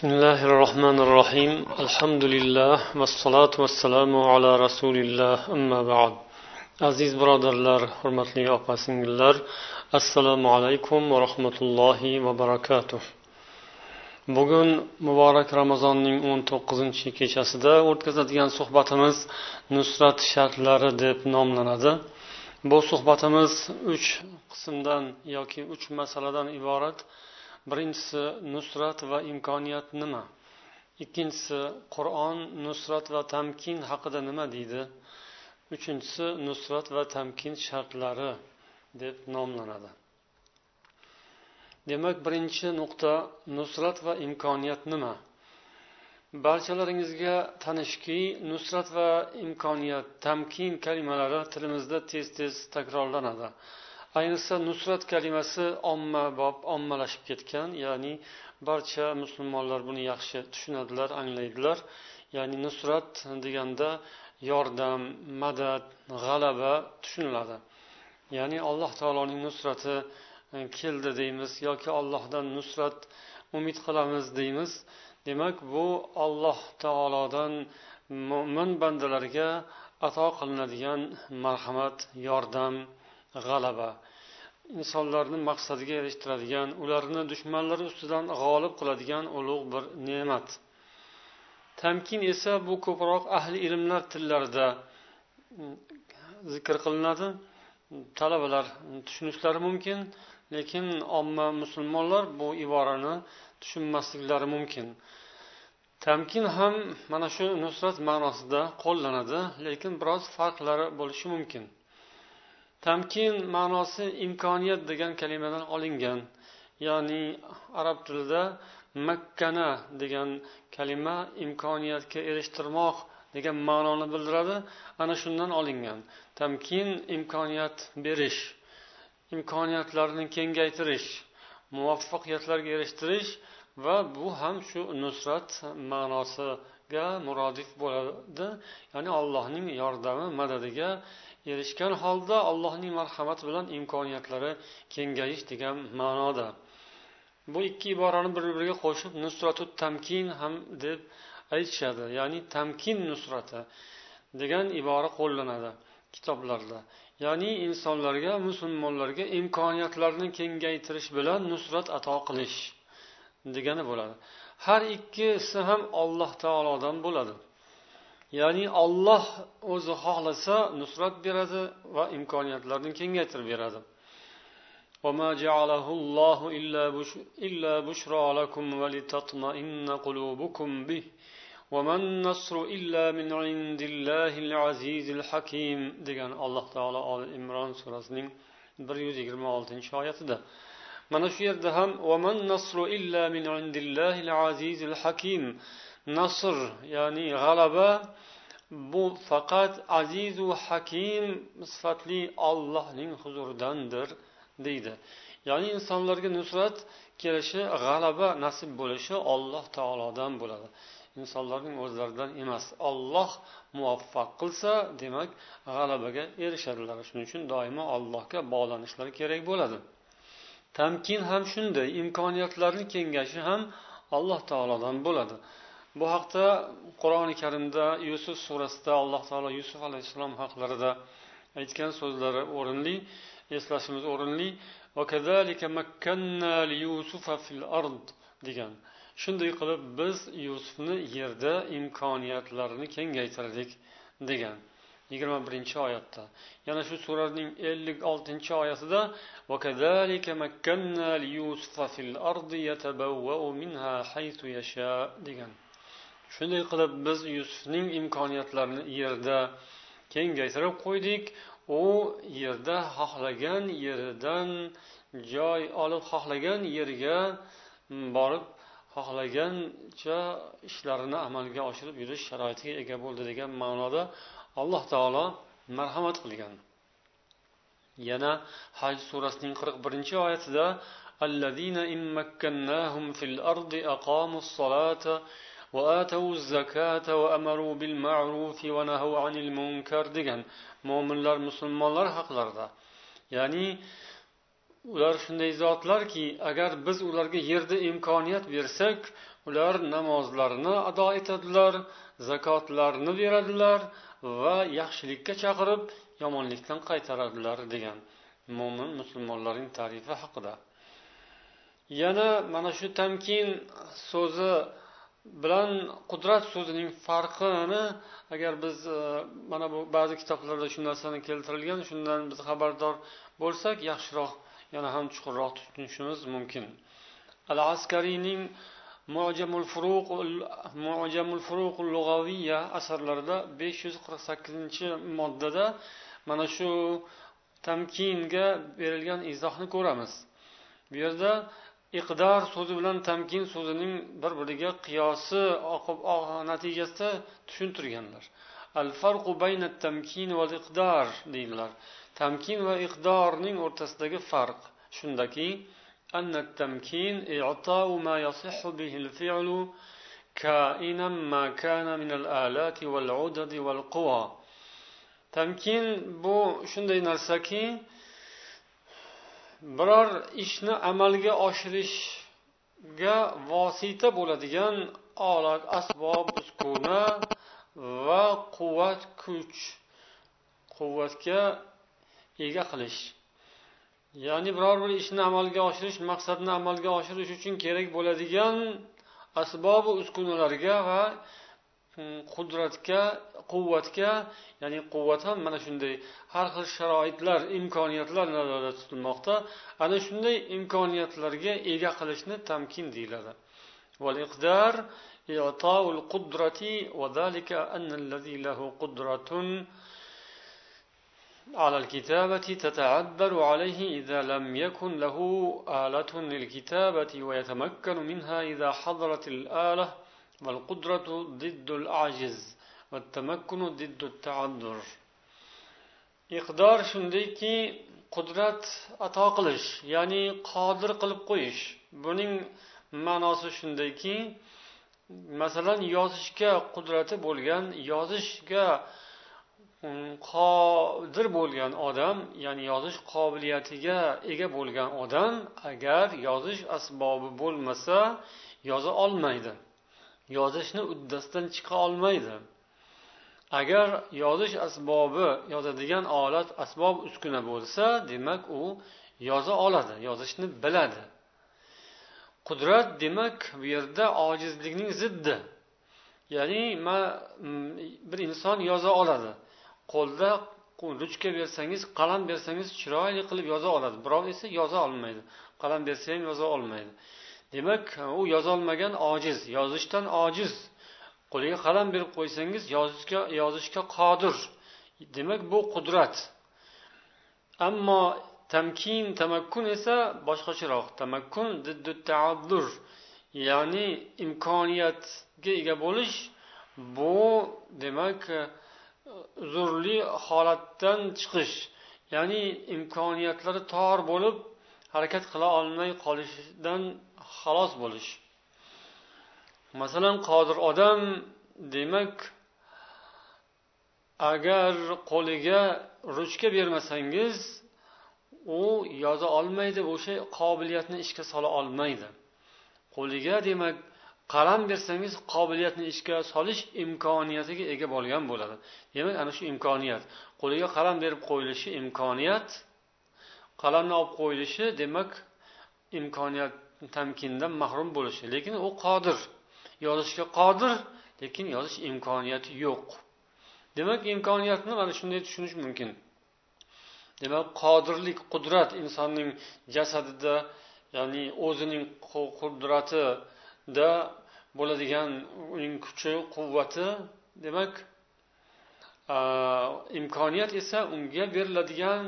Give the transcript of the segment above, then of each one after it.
بسم الله الرحمن الرحيم الحمد لله والصلاة والسلام على رسول الله أما بعد aziz birodarlar hurmatli opa singillar assalomu alaykum va rahmatullohi va barakatuh bugun muborak ramazonning o'n to'qqizinchi kechasida o'tkazadigan suhbatimiz nusrat shartlari deb nomlanadi bu suhbatimiz uch qismdan yoki uch masaladan iborat birinchisi nusrat va imkoniyat nima? Ikkinchisi qur'on nusrat va tamkin haqida nima deydi? Uchinchisi nusrat va tamkin shartlari deb nomlanadi. Demak birinchi nuqta nusrat va imkoniyat nima? Barchalaringizga tanishki nusrat va imkoniyat tamkin kalimalari tilimizda tez tez takrorlanadi. Ayniqsa nusrat kalimasi ommabop ommalashib ketgan ya'ni barcha musulmonlar buni yaxshi tushunadilar anglaydilar. Ya'ni nusrat deganda yordam madad g'alaba tushuniladi. Ya'ni alloh taoloning nusrati e, keldi deymiz yoki allohdan nusrat umid qilamiz deymiz. Demak bu alloh taolodan mo'min bandalarga ato qilinadigan marhamat yordam g'alaba. Insonlarni maqsadiga erishtiradigan ularni dushmanlari ustidan g'olib qiladigan ulug' bir ne'mat. Tamkin esa bu ko'proq ahli ilmlar tillarida mm, zikr qilinadi. Talabalar tushunishlari mumkin lekin omma musulmonlar bu iborani tushunmasliklari mumkin. Tamkin ham mana shu nusrat ma'nosida qo'llanadi lekin biroz farqlari bo'lishi mumkin. Tamkin ma'nosi imkoniyat degan kalimadan olingan ya'ni arab tilida makkana degan kalima imkoniyatga erishtirmoq degan ma'noni bildiradi. Ana shundan olingan. Tamkin imkoniyat berish imkoniyatlarni kengaytirish muvaffaqiyatlarga erishtirish va bu ham shu nusrat ma'nosiga murodif bo'ladi. Ya'ni allohning yordami madadiga erishgan holda allohning marhamati bilan imkoniyatlari kengayish degan ma'noda. Bu ikki iborani bir biriga qo'shib nusratu tamkin ham deb aytishadi ya'ni tamkin nusrati degan ibora qo'llanadi kitoblarda. Ya'ni insonlarga musulmonlarga imkoniyatlarni kengaytirish bilan nusrat ato qilish degani bo'ladi. Har ikkisi ham alloh taolodan bo'ladi. ya'ni olloh o'zi xohlasa nusrat beradi va imkoniyatlarni kengaytirib beradi وما جعله الله إلا بشرى لكم ولتطمئن قلوبكم به وما النصر إلا من عند الله العزيز الحكيم degan alloh taolo oli imron surasining bir yuz yigirma oltinchi oyatida mana shu yerda ham وما nasr ya'ni g'alaba bu faqat azizu hakim sifatli ollohning huzuridandir deydi. Ya'ni insonlarga nusrat kelishi g'alaba nasib bo'lishi olloh taolodan bo'ladi. Insonlarning o'zlaridan emas. Olloh muvaffaq qilsa demak g'alabaga erishadilar. Shuning uchun doimo allohga bog'lanishlari kerak bo'ladi. Tamkin ham shunday imkoniyatlarni kengashi ham alloh taolodan bo'ladi. Bu haqda qur'oni karimda yusuf surasida alloh taolo yusuf alayhissalom haqlarida aytgan so'zlari o'rinli eslashimiz o'rinli. Degan. Shunday qilib biz yusufni yerda imkoniyatlarini kengaytirdik degan. Yigirma birinchi oyatda. Yana shu suraning ellik oltinchi oyatida degan. shunday qilib biz yusufning imkoniyatlarini yerda kengaytirib qo'ydik u yerda xohlagan yeridan joy olib xohlagan yerga borib xohlagancha ishlarini amalga oshirib yurish sharoitiga ega bo'ldi degan ma'noda alloh taolo marhamat qilgan yana haj surasining qirq birinchi oyatida الذين إن مكناهم في الأرض أقاموا الصلاة وآتوا الزكاة وأمروا بالمعروف ونهوا عن المنكر degan mo'minlar musulmonlar haqlarida ya'ni ular shunday zotlarki agar biz ularga yerda imkoniyat bersak ular namozlarini ado etadilar zakotlarni beradilar va yaxshilikka chaqirib yomonlikdan qaytaradilar degan mo'min musulmonlarning tarifi haqida yana mana shu tamkin so'zi bilan qudrat so'zining farqini agar biz e, mana bu ba'zi kitoblarda shu narsani keltirilgan shundan biz xabardor bo'lsak yaxshiroq yana ham chuqurroq tushunishimiz mumkin. Al askariyning mujamul furuq mujamul furuq lug'aviyya asarlarida besh yuz qirq sakkizinchi moddada mana shu tamkinga berilgan izohni ko'ramiz. Bu yerda iqdor so'zi bilan tamkin so'zining bir biriga qiyosi natijasida tushuntirganlar al farqu bayna tamkin va iqdor deydilar tamkin va iqdorning o'rtasidagi farq shundaki أن التمكين إعطاء ما يصح به الفعل كائنا ما كان من الآلات والعدد والقوى tamkin bu shunday narsaki biror ishni amalga oshirishga vosita bo'ladigan olat asbob uskuna va quvvat kuch quvvatga ega qilish. Ya'ni biror bir ishni amalga oshirish maqsadni amalga oshirish uchun kerak bo'ladigan asbobi uskunalarga va qudratga quvvatga ya'ni quvvat ham mana shunday har xil sharoitlar imkoniyatlar nazarda tutilmoqda ana shunday imkoniyatlarga ega qilishni tamkin deyiladi والإقدار إعطاء القدرة وذلك أن الذي له قدرة على الكتابة تتعذر عليه إذا لم يكن له آلة للكتابة ويتمكن منها إذا حضرت الآلة والقدرة ضد العجز والتمكن ضد التعذر iqdor shundayki qudrat ato qilish ya'ni qodir qilib qo'yish buning ma'nosi shundayki masalan yozishga qudrati bo'lgan yozishga qodir bo'lgan odam ya'ni yozish qobiliyatiga ega bo'lgan odam agar yozish asbobi bo'lmasa yoza olmaydi Yozishni uddasidan chiqa olmaydi. Agar yozish asbobi yozadigan olat asbob uskuna bo'lsa demak u yoza oladi yozishni biladi. Qudrat demak bu yerda ojizlikning ziddi. Ya'ni mm, bir inson yoza oladi. Qo'lda ruchka bersangiz qalam bersangiz chiroyli qilib yoza oladi. Birov esa yoza olmaydi. Qalam bersa ham yoza olmaydi. Demak u yozolmagan ojiz yozishdan ojiz. Qo'liga qalam berib qo'ysangiz yozishga yozishga qodir. Demak bu qudrat. Ammo tamkin tamakkun esa boshqacharoq. Tamakkun ya'ni imkoniyatga ega bo'lish. Bu demak uzrli holatdan chiqish ya'ni imkoniyatlari tor bo'lib harakat qila olmay qolishdan xalos bo'lish. Masalan qodir odam demak agar qo'liga ruchka bermasangiz u yoza olmaydi o'sha qobiliyatni ishga sola olmaydi. Qo'liga demak qalam bersangiz qobiliyatni ishga solish imkoniyatiga ega bo'lgan bo'ladi. Demak ana shu imkoniyat. Qo'liga qalam berib qo'yilishi imkoniyat. Qalamni olib qo'yilishi demak imkoniyat tamkindan mahrum bo'lishi. Lekin u qodir. Yozishga qodir lekin yozish imkoniyati yo'q. Demak imkoniyatni mana shunday tushunish mumkin. Demak qodirlik qudrat insonning jasadida ya'ni o'zining qudratida bo'ladigan uning kuchi quvvati demak imkoniyat esa unga beriladigan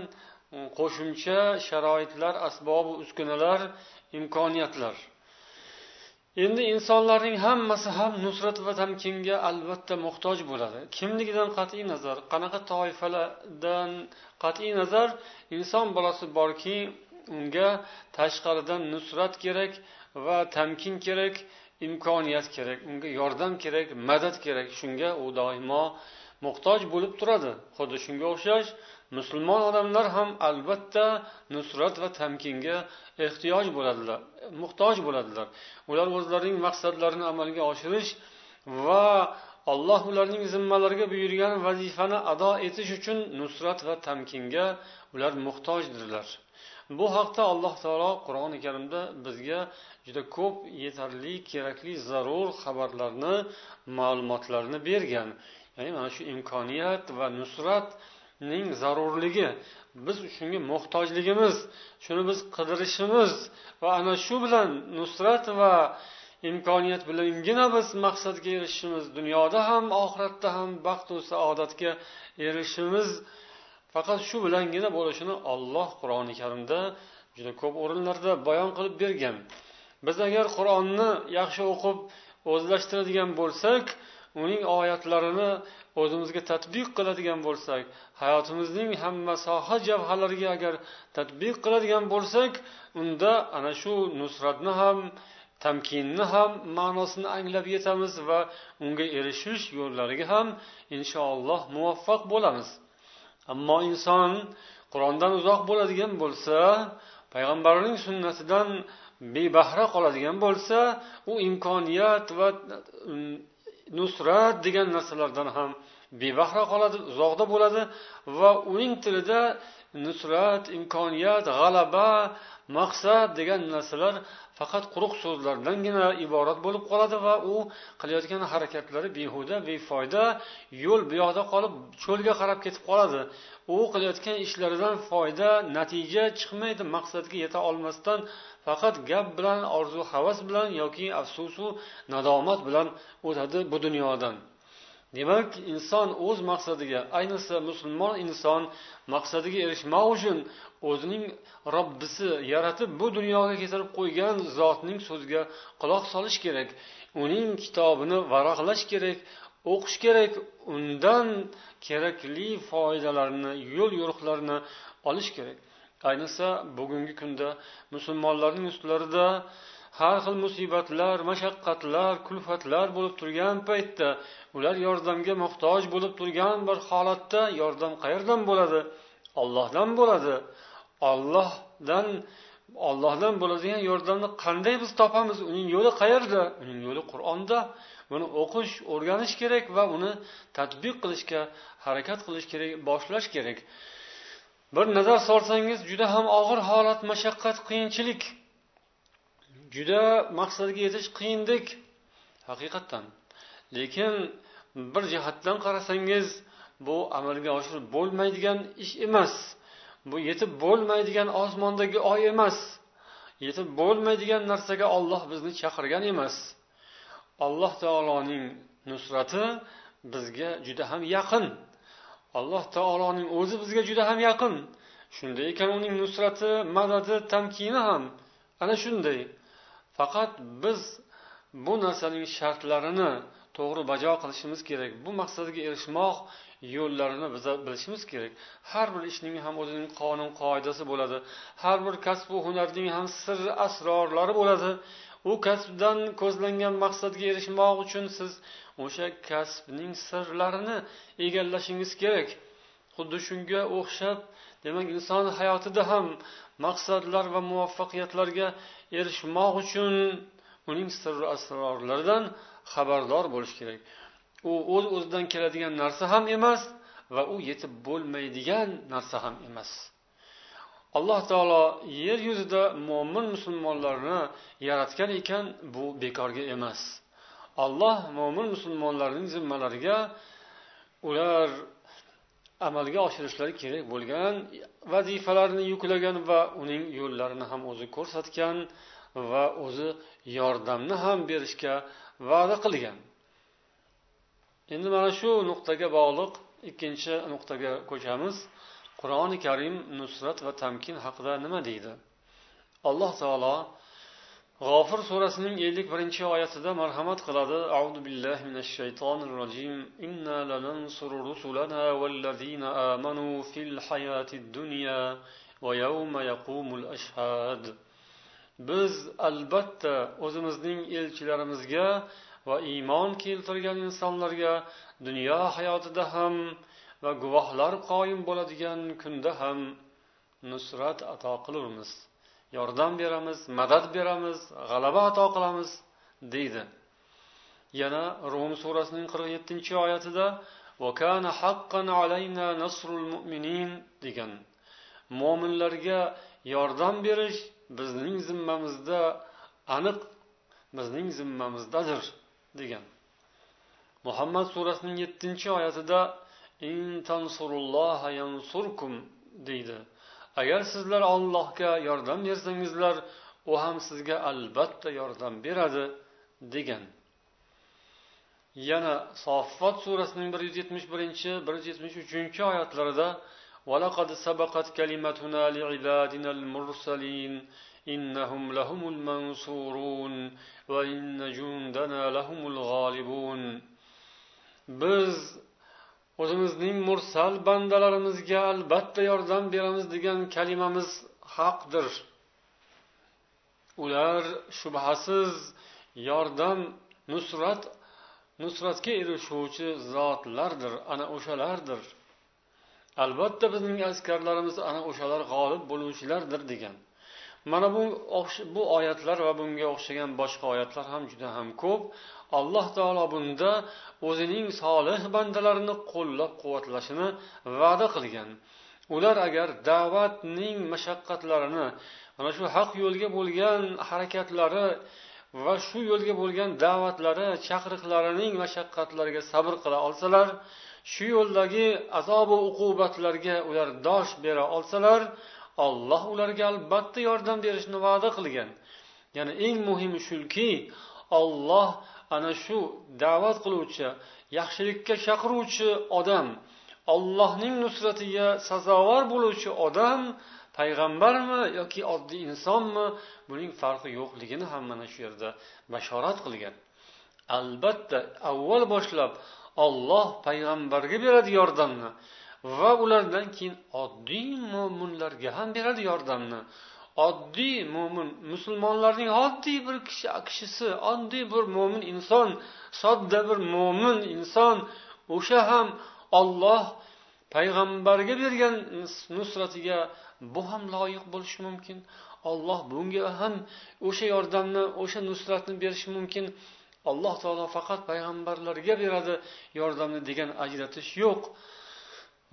qo'shimcha sharoitlar asbobi uskunalar imkoniyatlar. Endi insonlarning hammasi ham nusrat va tamkinga albatta muhtoj bo'ladi. Kimligidan qat'iy nazar qanaqa toifalardan qat'iy nazar inson bolasi borki unga tashqaridan nusrat kerak va tamkin kerak imkoniyat kerak unga yordam kerak madad kerak. Shunga u doimo muhtoj bo'lib turadi. Xuddi shunga o'xshash musulmon odamlar ham albatta nusrat va tamkinga ehtiyoj bo'ladilar muhtoj bo'ladilar. Ular o'zlarining maqsadlarini amalga oshirish va alloh ularning zimmalariga buyurgan vazifani ado etish uchun nusrat va tamkinga ular muhtojdirlar. Bu haqda alloh taolo qur'oni karimda bizga juda ko'p yetarli kerakli zarur xabarlarni ma'lumotlarni bergan. Ya'ni mana shu imkoniyat va nusrat ning zarurligi biz shunga muhtojligimiz shuni biz qidirishimiz va ana shu bilan nusrat va imkoniyat bilangina biz maqsadga erishishimiz dunyoda ham oxiratda ham baxtu saodatga erishishimiz faqat shu bilangina bo'lishini olloh qur'oni karimda juda ko'p o'rinlarda bayon qilib bergan. Biz agar qur'onni yaxshi o'qib o'zlashtiradigan bo'lsak uning oyatlarini o'zimizga tadbiq qiladigan bo'lsak hayotimizning hamma soha javhalariga agar tadbiq qiladigan bo'lsak unda ana shu nusratni ham tamkinni ham ma'nosini anglab yetamiz va unga erishish yo'llariga ham inshaalloh muvaffaq bo'lamiz. Ammo inson qur'ondan uzoq bo'ladigan bo'lsa payg'ambarning sunnatidan bebahra qoladigan bo'lsa u imkoniyat va nusrat degan narsalardan ham bebahra qoladi uzoqda bo'ladi va uning tilida nusrat imkoniyat g'alaba maqsad degan narsalar faqat quruq so'zlardangina iborat bo'lib qoladi va u qilayotgan harakatlari behuda befoyda yo'l bu yoqda qolib cho'lga qarab ketib qoladi. U qilayotgan ishlaridan foyda natija chiqmaydi maqsadga yeta olmasdan faqat gap bilan orzu havas bilan yoki afsusu nadomat bilan o'tadi bu dunyodan. Demak inson o'z maqsadiga ayniqsa musulmon inson maqsadiga erishmoq uchun o'zining robbisi yaratib bu dunyoga keltirib qo'ygan zotning so'ziga quloq solish kerak uning kitobini varaqlash kerak o'qish kerak undan kerakli foydalarni yo'l yo'riqlarni olish kerak. Ayniqsa bugungi kunda musulmonlarning ustlarida har xil musibatlar mashaqqatlar kulfatlar bo'lib turgan paytda ular yordamga muhtoj bo'lib turgan bir holatda yordam qayerdan bo'ladi? Ollohdan bo'ladi. Ollohdan ollohdan bo'ladigan yordamni qanday biz topamiz? Uning yo'li qayerda? Uning yo'li qur'onda. Buni o'qish o'rganish kerak va uni tadbiq qilishga harakat qilish kerak boshlash kerak. Bir nazar solsangiz juda ham og'ir holat mashaqqat qiyinchilik. Juda maqsadga yetish qiyindek haqiqatdan lekin bir jihatdan qarasangiz bu amalga oshirib bo'lmaydigan ish emas. Bu yetib bo'lmaydigan osmondagi oy emas. Yetib bo'lmaydigan narsaga olloh bizni chaqirgan emas. Alloh taoloning nusrati bizga juda ham yaqin. Alloh taoloning o'zi bizga juda ham yaqin. Shunday ekan uning nusrati madadi tamkini ham ana shunday. Faqat biz bu narsaning shartlarini to'g'ri bajo qilishimiz kerak bu maqsadga erishmoq yo'llarini biz bilishimiz kerak. Har bir ishning ham o'zining qonun qoidasi bo'ladi har bir kasbu hunarning ham sir asrorlari bo'ladi. U kasbdan ko'zlangan maqsadga erishmoq uchun siz o'sha kasbning sirlarini egallashingiz kerak. Xuddi shunga o'xshab demak inson hayotida ham maqsadlar va muvaffaqiyatlarga erishmoq uchun uning sirri asrorlaridan xabardor bo'lish kerak. U o'z o'zidan keladigan narsa ham emas va u yetib bo'lmaydigan narsa ham emas. Alloh taolo yer yuzida mo'min musulmonlarni yaratgan ekan bu bekorga emas. Alloh mo'min musulmonlarning zimmalariga ular amalga oshirishlari kerak bo'lgan vazifalarni yuklagan va uning yo'llarini ham o'zi ko'rsatgan va o'zi yordamni ham berishga va'da qilgan. Endi mana shu nuqtaga bog'liq ikkinchi nuqtaga ko'chamiz. Qur'oni karim nusrat va tamkin haqida nima deydi? Alloh taolo g'ofir surasining ellik birinchi oyatida marhamat qiladi. Audu billahi minash shaytonir rojim inna lanansuru rusulana vallazina amanu fil hayatid dunya va yawma yaqumul ashhad. Biz albatta o'zimizning elchilarimizga va iymon keltirgan insonlarga dunyo hayotida ham va guvohlar qoyim bo'ladigan kunda ham nusrat ato qilurmiz. Yordam beramiz madad beramiz g'alaba ato qilamiz deydi. Yana rum surasining qirq yettinchi oyatida degan. Mo'minlarga yordam berish bizning zimmamizda aniq bizning zimmamizdadir degan. Muhammad surasining yettinchi oyatida deydi. agar sizlar ollohga yordam bersangizlar u ham sizga albatta yordam beradi degan yana soffat surasining bir yuz yetmish birinchi bir yuz yetmish uchinchi oyatlarida ولقد سبقت كلمتنا لعبادنا المرسلين إنهم لهم المنصورون وإن جندنا لهم الغالبون biz o'zimizning mursal bandalarimizga albatta yordam beramiz degan kalimamiz haqdir. Ular shubhasiz yordam nusrat nusratga erishuvchi zotlardir ana o'shalardir. Albatta bizning askarlarimiz ana o'shalar g'olib bo'luvchilardir degan. Mana bu bu oyatlar va bunga o'xshagan boshqa oyatlar ham juda ham ko'p. Alloh taolo bunda o'zining solih bandalarini qo'llab quvvatlashini va'da qilgan. Ular agar da'vatning mashaqqatlarini mana shu haq yo'lga bo'lgan harakatlari va shu yo'lga bo'lgan da'vatlari chaqiriqlarining mashaqqatlariga sabr qila olsalar shu yo'ldagi azobu uqubatlarga ular dosh bera olsalar olloh ularga albatta yordam berishni va'da qilgan. Ya'ni eng muhimi shuki olloh ana shu da'vat qiluvchi yaxshilikka chaqiruvchi odam ollohning nusratiga sazovor bo'luvchi odam payg'ambarmi yoki oddiy insonmi buning farqi yo'qligini ham mana shu yerda bashorat qilgan. Albatta avval boshlab olloh payg'ambarga beradi yordamni. Va ulardan keyin oddiy mo'minlarga ham beradi yordamni. Oddiy mo'min musulmonlarning oddiy bir kishi kishisi oddiy bir mo'min inson sodda bir mo'min inson o'sha ham olloh payg'ambarga bergan nusratiga bu ham loyiq bo'lishi mumkin. Olloh bunga ham o'sha yordamni o'sha nusratni berishi mumkin. Alloh taolo faqat payg'ambarlarga beradi yordamni degan ajratish yo'q.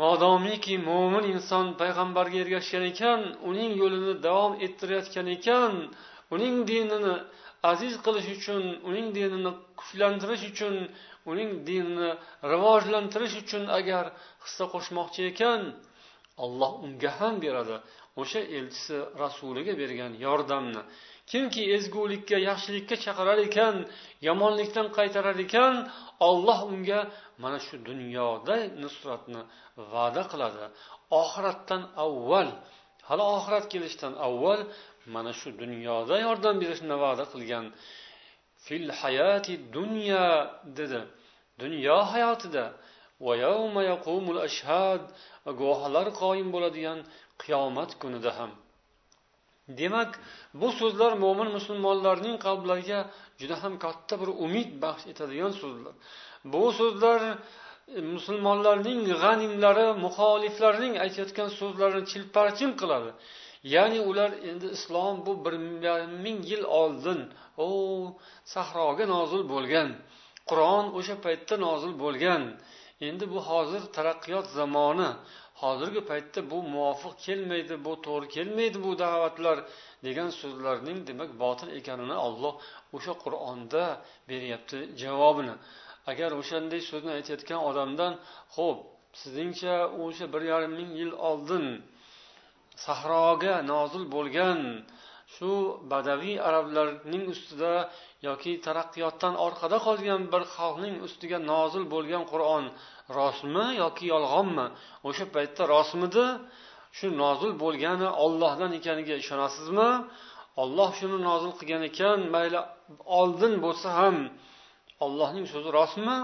Modomiki mo'min inson payg'ambarga ergashgan ekan uning yo'lini davom ettirayotgan ekan uning dinini aziz qilish uchun uning dinini kuchlantirish uchun uning dinini rivojlantirish uchun agar hissa qo'shmoqchi ekan alloh unga ham beradi. O'sha elchisi rasuliga bergan yordamni. Kimki ezgulikka yaxshilikka chaqirar ekan yomonlikdan qaytarar ekan olloh unga mana shu dunyoda nusratni va'da qiladi. Oxiratdan avval hali oxirat kelishidan avval mana shu dunyoda yordam berishni va'da qilgan. Fil hayati dunya dedi. Dunyo hayotida. Va guvohlar qoyim bo'ladigan qiyomat kunida ham. Demak bu so'zlar mo'min musulmonlarning qalblariga juda ham katta bir umid baxsh etadigan so'zlar. Bu so'zlar e, musulmonlarning g'animlari muxoliflarning aytayotgan so'zlarini chilparchin qiladi. Ya'ni ular endi islom bu bir ming yil oldin o sahroga nozil bo'lgan qur'on o'sha paytda nozil bo'lgan. Endi bu hozir taraqqiyot zamoni. Hozirgi paytda bu muvofiq kelmaydi bu to'g'ri kelmaydi bu da'vatlar degan so'zlarning demak botil ekanini olloh o'sha qur'onda beryapti javobini. Agar o'shanday so'zni aytayotgan odamdan ho'p sizningcha o'sha bir yarim ming yil oldin sahroga nozil bo'lgan shu badaviy arablarning ustida yoki taraqqiyotdan orqada qolgan bir xalqning ustiga nozil bo'lgan qur'on rostmi yoki yolg'onmi? O'sha paytda rostmidi? Shu nozil bo'lgani ollohdan ekaniga ishonasizmi? Olloh shuni nozil qilgan ekan mayli oldin bo'lsa ham ollohning so'zi rostmi?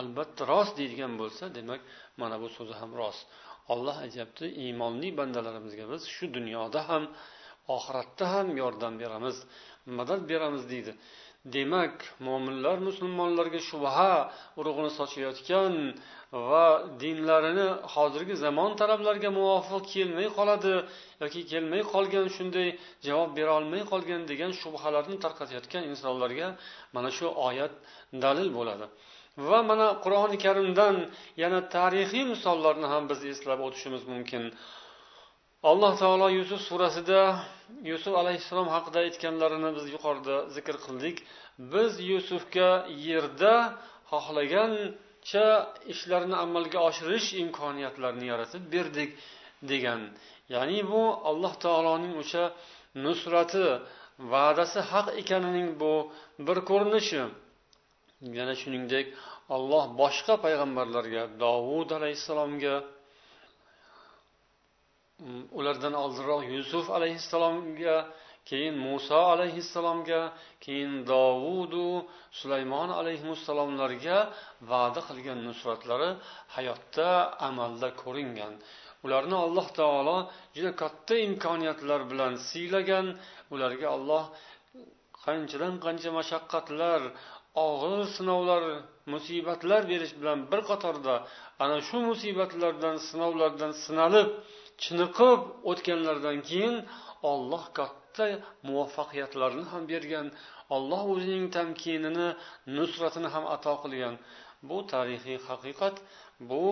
Albatta rost deydigan bo'lsa demak mana bu so'zi ham rost. Olloh aytyapti iymonli bandalarimizga biz shu dunyoda ham oxiratda ham yordam beramiz madad beramiz deydi. Demak mo'minlar musulmonlarga shubha urug'ini sochayotgan va dinlarini hozirgi zamon talablariga muvofiq kelmay qoladi yoki kelmay qolgan shunday javob bera olmay qolgan degan shubhalarni tarqatayotgan insonlarga mana shu oyat dalil bo'ladi. Va mana qur'oni karimdan yana tarixiy misollarni ham biz eslab o'tishimiz mumkin. Alloh taolo yusuf surasida yusuf alayhissalom haqida aytganlarini biz yuqorida zikr qildik. Biz yusufga yerda xohlagancha ishlarni amalga oshirish imkoniyatlarini yaratib berdik degan. Ya'ni bu alloh taoloning o'sha nusrati va'dasi haq ekanining bu bir ko'rinishi. Yana shuningdek olloh boshqa payg'ambarlarga dovud alayhissalomga ulardan oldinroq yusuf alayhissalomga keyin muso alayhissalomga keyin dovudu sulaymon alayhissalomlarga va'da qilgan nusratlari hayotda amalda ko'ringan. Ularni alloh taolo juda katta imkoniyatlar bilan siylagan. Ularga alloh qanchadan qancha mashaqqatlar og'ir sinovlar musibatlar berish bilan bir qatorda ana shu musibatlardan sinovlardan sinalib chiniqib o'tganlaridan keyin olloh katta muvaffaqiyatlarni ham bergan olloh o'zining tamkinini nusratini ham ato qilgan. Bu tarixiy haqiqat bu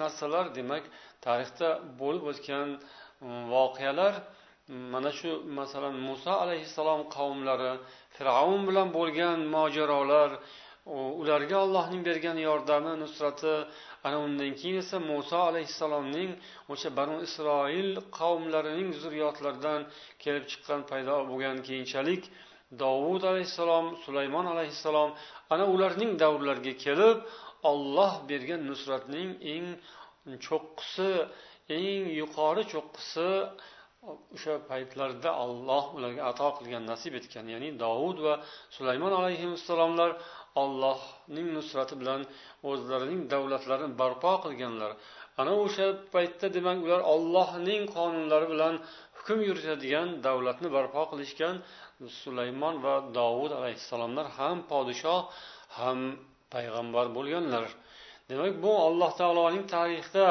narsalar demak tarixda bo'lib o'tgan mm, voqealar. Mana shu masalan muso alayhissalom qavmlari fir'avn bilan bo'lgan mojarolar ularga allohning bergan yordami nusrati ana undan keyin esa muso alayhissalomning o'sha banu isroil qavmlarining zurriyotlaridan kelib chiqqan paydo bo'lgan keyinchalik dovud alayhissalom sulaymon alayhissalom ana ularning davrlariga kelib olloh bergan nusratning eng cho'qqisi eng yuqori cho'qqisi o'sha paytlarda olloh ularga ato qilgan nasib etgan ya'ni dovud va sulaymon alayhissalomlar ollohning nusrati bilan o'zlarining davlatlarini barpo qilganlar. Ana o'sha paytda demak ular ollohning qonunlari bilan hukm yuritadigan davlatni barpo qilishgan. Sulaymon va dovud alayhissalomlar ham podshoh ham payg'ambar bo'lganlar. Demak bu alloh taoloning tarixda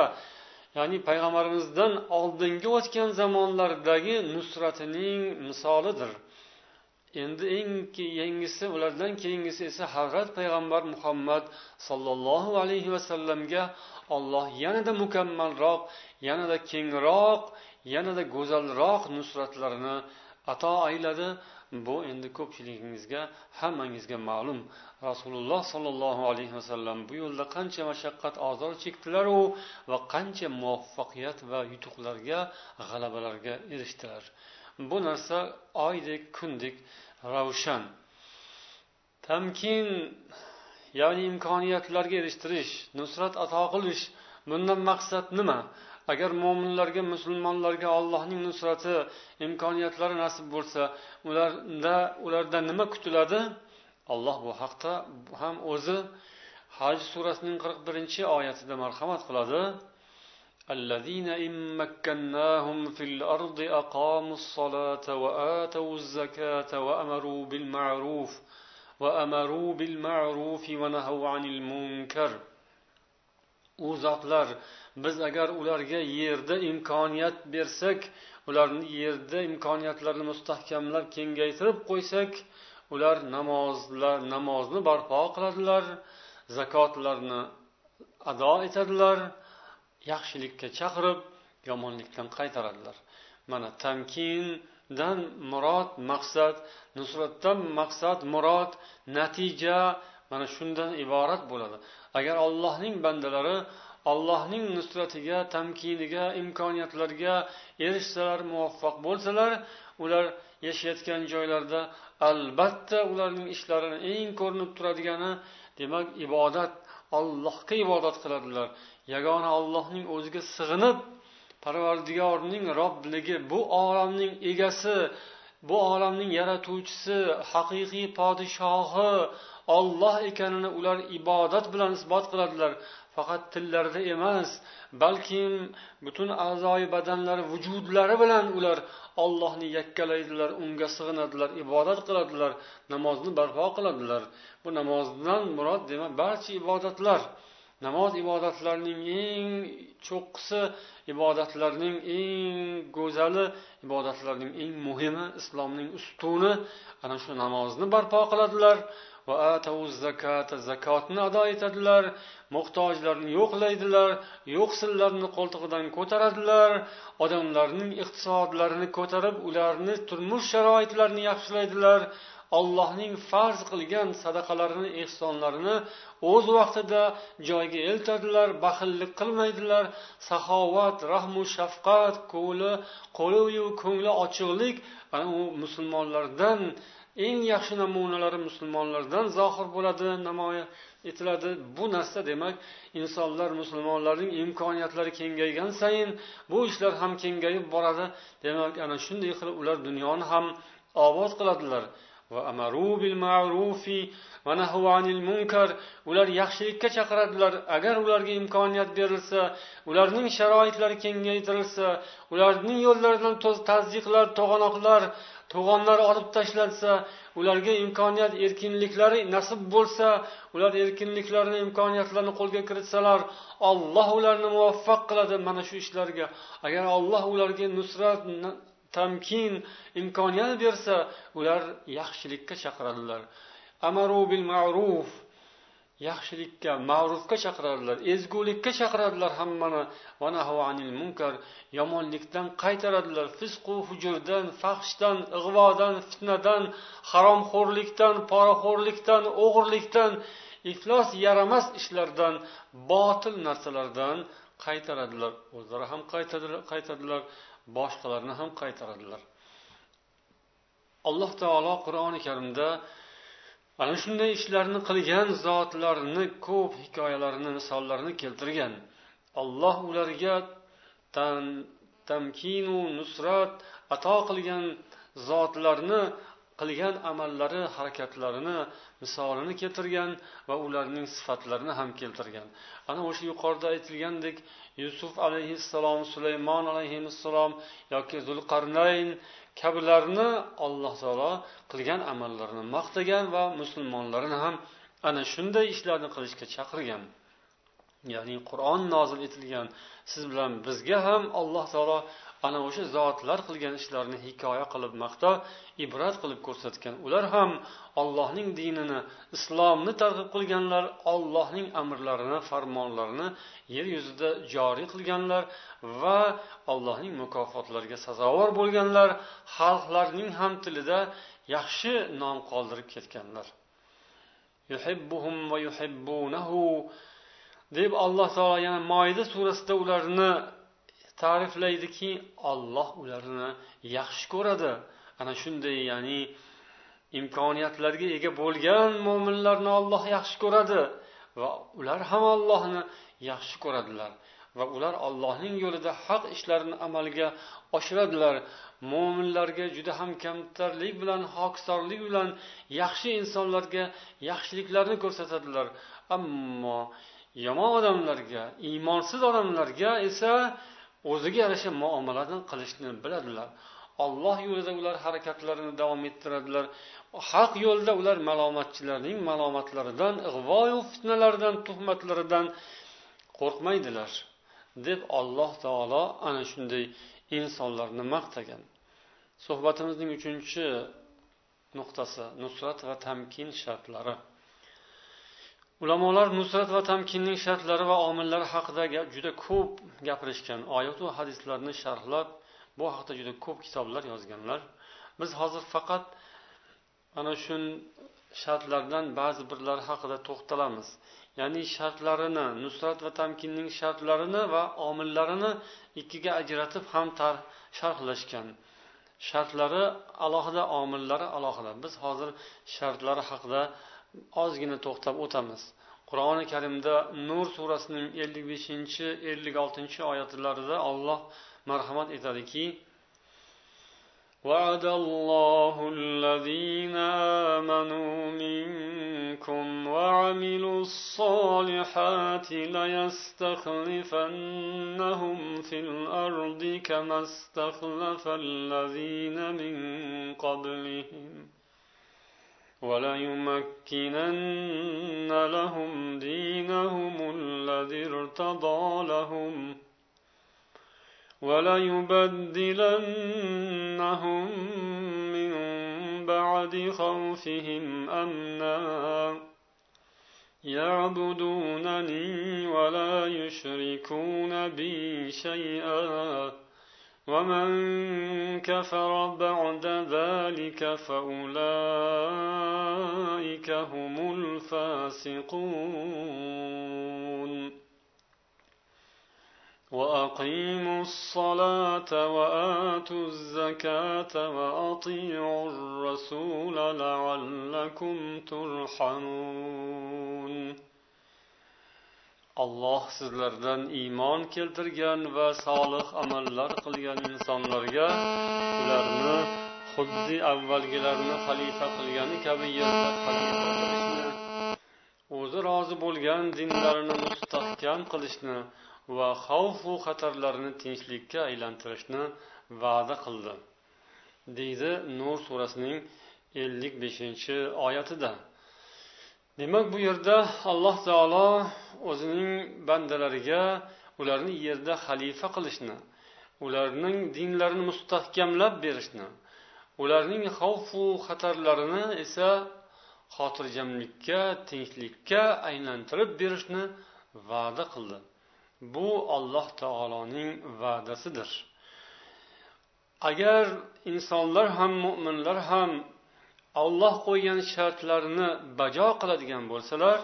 ya'ni payg'ambarimizdan oldingi o'tgan zamonlardagi nusratining misolidir. Endi eng yangisi ulardan keyingisi esa hazrat payg'ambar muhammad sollallohu alayhi vasallamga olloh yanada mukammalroq yanada kengroq yanada go'zalroq nusratlarini ato ayladi. Bu endi ko'pchiligingizga hammangizga ma'lum. Rasululloh sollallohu alayhi vasallam bu yo'lda qancha mashaqqat ozor chekdilaru va qancha muvaffaqiyat va yutuqlarga g'alabalarga erishdilar. Bu narsa oydek kundek ravshan. Tamkin ya'ni imkoniyatlarga erishtirish nusrat ato qilish bundan maqsad nima? Agar mo'minlarga musulmonlarga allohning nusrati imkoniyatlari nasib bo'lsa ularda ulardan nima kutiladi? Alloh bu haqda ham o'zi haj surasining qirq birinchi oyatida marhamat qiladi. الذين إن مكناهم في الأرض أقاموا الصلاة وآتوا الزكاة وأمروا بالمعروف وأمروا بالمعروف ونهوا عن المنكر u zotlar biz agar ularga yerda imkoniyat bersak ularni yerda imkoniyatlarini mustahkamlab kengaytirib qo'ysak ular namozlar namozni barpo qiladilar zakotlarni ado etadilar yaxshilikka chaqirib yomonlikdan qaytaradilar. Mana tamkindan murod maqsad nusratdan maqsad murod natija mana shundan iborat bo'ladi. Agar allohning bandalari allohning nusratiga tamkiniga imkoniyatlarga erishsalar muvaffaq bo'lsalar ular yashayotgan joylarida albatta ularning ishlarini eng ko'rinib turadigani demak ibodat allohga ibodat qiladilar. Yagona ollohning o'ziga sig'inib parvardigorning robbligi bu olamning egasi bu olamning yaratuvchisi haqiqiy podshohi olloh ekanini ular ibodat bilan isbot qiladilar. Faqat tillarida emas balkim butun a'zoyi badanlari vujudlari bilan ular ollohni yakkalaydilar unga sig'inadilar ibodat qiladilar namozni barpo qiladilar. Bu namozdan murod demak barcha ibodatlar. Namoz ibodatlarning eng cho'qqisi ibodatlarning eng go'zali ibodatlarning eng muhimi islomning ustuni ana shu namozni barpo qiladilar. Va zakotni ado etadilar. Muhtojlarni yo'qlaydilar yo'qsillarni qo'ltig'idan ko'taradilar. Odamlarning iqtisodlarini ko'tarib ularni turmush sharoitlarini yaxshilaydilar. Allohning farz qilgan sadaqalarini ehsonlarini o'z vaqtida joyiga eltadilar baxillik qilmaydilar. Saxovat rahmu shafqat qo'li qo'liyu ko'ngli ochiqlik ana u musulmonlardan eng yaxshi namunalari musulmonlardan zohir bo'ladi namoyon etiladi. Bu narsa demak insonlar musulmonlarning imkoniyatlari kengaygan sayin bu ishlar ham kengayib boradi. Demak ana shunday qilib ular dunyoni ham obod qiladilar. Va amaru bil ma'rufi va nahu anil munkar. Ular yaxshilikka chaqiradilar. Agar ularga imkoniyat berilsa ularning sharoitlari kengaytirilsa ularning yo'llaridan tazyiqlar to'g'anoqlar to'g'onlar olib tashlansa ularga imkoniyat erkinliklari nasib bo'lsa ular erkinliklarini imkoniyatlarini qo'lga kiritsalar olloh ularni muvaffaq qiladi mana shu ishlarga. Agar olloh ularga nusrat tamkin imkoniyat bersa ular yaxshilikka chaqiradilar. Amaru bil ma'ruf yaxshilikka ma'rufga chaqiradilar ezgulikka chaqiradilar hammani. Va anil munkar yomonlikdan qaytaradilar. Fisqu hujurdan fahshdan ig'vodan fitnadan haromxo'rlikdan poraxo'rlikdan o'g'irlikdan iflos yaramas ishlardan botil narsalardan qaytaradilar. O'zlari ham qaytadilar. Boshqalarni ham qaytaradilar. Alloh taolo qur'oni karimda ana shunday ishlarni qilgan zotlarni ko'p hikoyalarini misollarini keltirgan. Alloh ularga tan tamkinu nusrat ato qilgan zotlarni qilgan amallari harakatlarini misolini keltirgan va ularning sifatlarini ham keltirgan. Ana o'sha yuqorida aytilgandek yusuf alayhissalom sulaymon alayhissalom yoki zulqarnayn kabilarni alloh taolo qilgan amallarini maqtagan va musulmonlarni ham ana shunday ishlarni qilishga chaqirgan. Ya'ni qur'on nozil etilgan siz bilan bizga ham alloh taolo ana o'sha zotlar qilgan ishlarini hikoya qilib maqtab ibrat qilib ko'rsatgan. Ular ham ollohning dinini islomni targ'ib qilganlar ollohning amrlarini farmonlarini yer yuzida joriy qilganlar va allohning mukofotlariga sazovor bo'lganlar xalqlarning ham tilida yaxshi nom qoldirib ketganlar. Yuhibbuhum va yuhibbunahu deb alloh taolo yana moyda surasida ularni ta'riflaydiki olloh ularni yaxshi ko'radi. Ana shunday ya'ni imkoniyatlarga ega bo'lgan mo'minlarni olloh yaxshi ko'radi va ular ham ollohni yaxshi ko'radilar va ular ollohning yo'lida haq ishlarni amalga oshiradilar. Mo'minlarga juda ham kamtarlik bilan hokisorlik bilan yaxshi insonlarga yaxshiliklarni ko'rsatadilar. Ammo yomon odamlarga iymonsiz odamlarga esa o'ziga yarasha muomalani qilishni biladilar. Olloh yo'lida ular harakatlarini davom ettiradilar. Haq yo'lda ular malomatchilarning malomatlaridan ig'voyu fitnalardan tuhmatlaridan qo'rqmaydilar deb alloh taolo ana shunday insonlarni maqtagan. Suhbatimizning uchinchi nuqtasi nusrat va tamkin shartlari. Ulamolar nusrat va tamkinning shartlari va omillari haqida juda ko'p gapirishgan oyatu hadislarni sharhlab bu haqida juda ko'p kitoblar yozganlar. Biz hozir faqat ana shu shartlardan ba'zi birlari haqida to'xtalamiz. Ya'ni shartlarini nusrat va tamkinning shartlarini va omillarini ikkiga ajratib ham sharhlashgan. Shartlari alohida omillari alohida. Biz hozir shartlari haqida ozgina to'xtab o'tamiz qur'oni karimda nur surasining ellik beshinchi ellik oltinchi oyatlarida olloh marhamat etadiki وعد الله الذين آمنوا منكم منكم وعملوا الصالحات ليستخلفنهم في الأرض كما استخلف الذين من قبلهم وليمكنن لهم دينهم الذي ارتضى لهم وليبدلنهم من بعد خوفهم أمنا يعبدونني ولا يشركون بي شيئا ومن كفر بعد ذلك فاولئك هم الفاسقون وأقيموا الصلاة وآتوا الزكاة وأطيعوا الرسول لعلكم ترحمون alloh sizlardan iymon keltirgan va solih amallar qilgan insonlarga ularni xuddi avvalgilarni xalifa qilgani kabi yerda xalifa qilishni o'zi rozi bo'lgan dinlarini mustahkam qilishni va xavfu xatarlarni tinchlikka aylantirishni va'da qildi deydi nur surasining ellik beshinchi oyatida. Demak bu yerda alloh taolo o'zining bandalariga ularni yerda xalifa qilishni ularning dinlarini mustahkamlab berishni ularning xavfu xatarlarini esa xotirjamlikka tinchlikka aylantirib berishni va'da qildi. Bu alloh taoloning va'dasidir. Agar insonlar ham mo'minlar ham olloh qo'ygan shartlarni bajo qiladigan bo'lsalar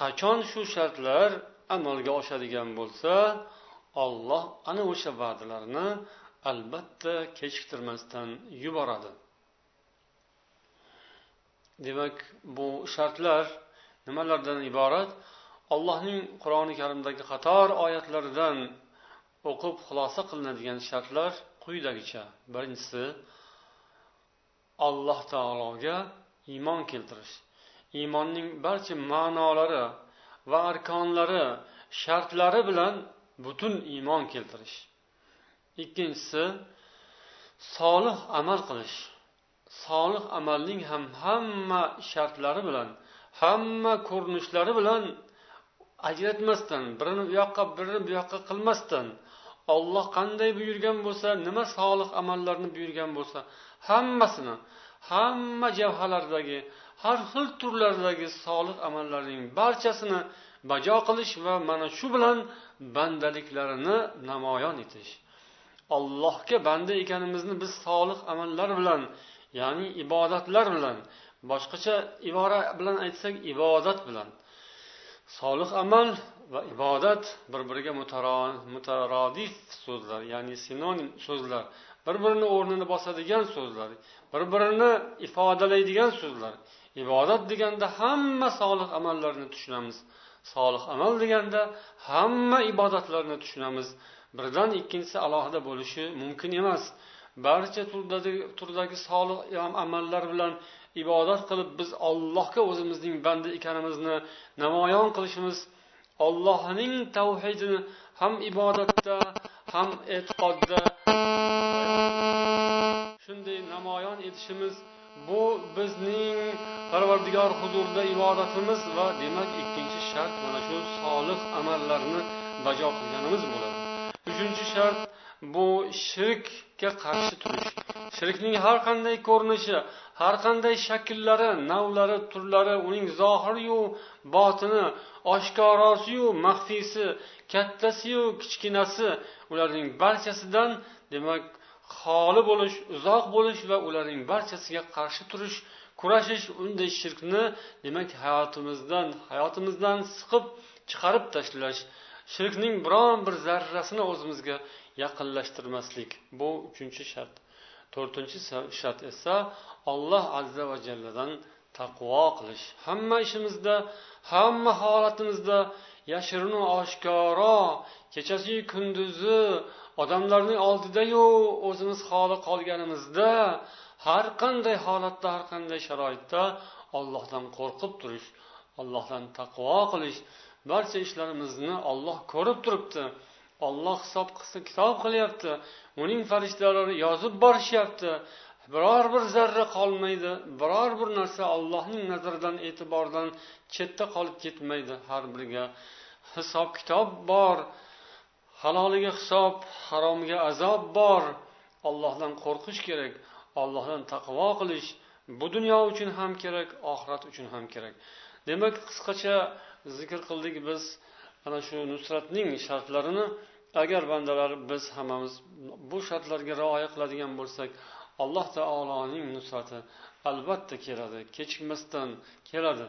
qachon shu shartlar amalga oshadigan bo'lsa olloh ana o'sha va'dalarni albatta kechiktirmasdan yuboradi. Demak bu shartlar nimalardan iborat? Allohning qur'oni karimdagi qator oyatlaridan o'qib xulosa qilinadigan shartlar quyidagicha. Birinchisi alloh taologa iymon keltirish. Iymonning barcha ma'nolari va arkonlari shartlari bilan butun iymon keltirish. Ikkinchisi solih amal qilish. Solih amalning ham hamma shartlari bilan hamma ko'rinishlari bilan ajratmasdan birini u yoqqa birini bu yoqqa qilmasdan olloh qanday buyurgan bo'lsa nima solih amallarni buyurgan bo'lsa hammasini hamma javhalardagi har xil turlardagi solih amallarning barchasini bajo qilish va mana shu bilan bandaliklarini namoyon etish. Allohga banda ekanimizni biz solih amallar bilan ya'ni ibodatlar bilan boshqacha ibora bilan aytsak ibodat bilan. Solih amal va ibodat bir biriga mutarodif so'zlar ya'ni sinonim so'zlar. Bir birini o'rnini bosadigan so'zlar bir birini ifodalaydigan so'zlar. Ibodat deganda hamma solih amallarni tushunamiz. Solih amal deganda hamma ibodatlarni tushunamiz. Birdan ikkinchisi alohida bo'lishi mumkin emas. Barcha turdagi solih amallar bilan ibodat qilib biz ollohga o'zimizning banda ekanimizni namoyon qilishimiz ollohning tavhidini ham ibodatda ham e'tiqodda shunday namoyon etishimiz bu bizning parvardigor huzurida ibodatimiz va demak ikkinchi shart mana shu solih amallarni bajo qilganimiz bo'ladi. Uchinchi shart bu shirkka qarshi turish shirkning har qanday ko'rinishi har qanday shakllari navlari turlari uning zohiriyu botini oshkorosiyu maxfiysi kattasiyu kichkinasi ularning barchasidan demak xoli bo'lish uzoq bo'lish va ularning barchasiga qarshi turish kurashish unday shirkni demak hayotimizdan hayotimizdan siqib chiqarib tashlash shirkning biron bir zarrasini o'zimizga yaqinlashtirmaslik. Bu uchinchi shart. To'rtinchi shart esa olloh azza va jalladan taqvo qilish. Hamma ishimizda hamma holatimizda yashirinu oshkoro kechasiyu kunduzi odamlarning oldidayu o'zimiz xoli qolganimizda har qanday holatda har qanday sharoitda ollohdan qo'rqib turish allohdan taqvo qilish barcha ishlarimizni olloh ko'rib turibdi. Olloh hisob kitob qilyapti. Uning farishtalari yozib borishyapti. Biror bir zarra qolmaydi. Biror bir narsa ollohning nazaridan e'tibordan chetda qolib ketmaydi har biriga. Hisob kitob bor. Haloliga hisob haromiga azob bor. Ollohdan qo'rqish kerak. Ollohdan taqvo qilish bu dunyo uchun ham kerak oxirat uchun ham kerak. Demak qisqacha zikr qildik biz. Ana shu nusratning shartlarini agar bandalar biz hammamiz bu shartlarga rioya qiladigan bo'lsak alloh taoloning nusrati albatta keladi kechikmasdan keladi.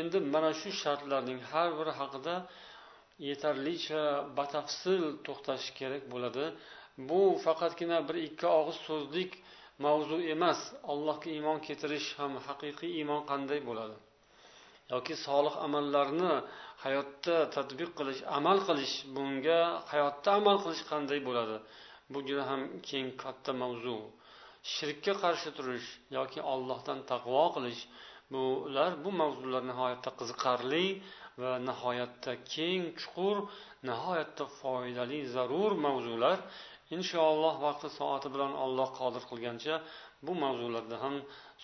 Endi mana shu shartlarning har biri haqida yetarlicha batafsil to'xtash kerak bo'ladi. Bu faqatgina bir ikki og'iz so'zlik mavzu emas. Allohga iymon keltirish ham haqiqiy iymon qanday bo'ladi? Yoki solih amallarni hayotda tadbiq qilish amal qilish bunga hayotda amal qilish qanday bo'ladi? Bu juda ham keng katta mavzu. Shirkka qarshi turish yoki ollohdan taqvo qilish bular bu mavzular nihoyatda qiziqarli va nihoyatda keng chuqur nihoyatda foydali zarur mavzular. Inshaalloh vaqti soati bilan olloh qodir qilgancha bu mavzularda ham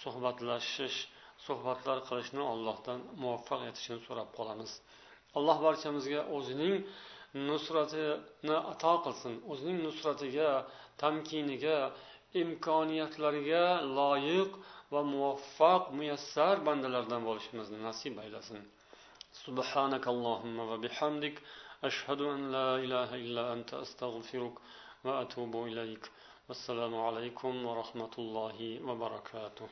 suhbatlashish suhbatlar qilishni allohdan muvaffaq etishini so'rab qolamiz alloh barchamizga o'zining nusratini ato qilsin o'zining nusratiga tamkiniga imkoniyatlariga loyiq va muvaffaq muyassar bandalardan bo'lishimizni nasib aylasin سبحانك اللهم وبحمدك أشهد أن لا إله إلا أنت أستغفرك وأتوب إليك والسلام عليكم ورحمة الله وبركاته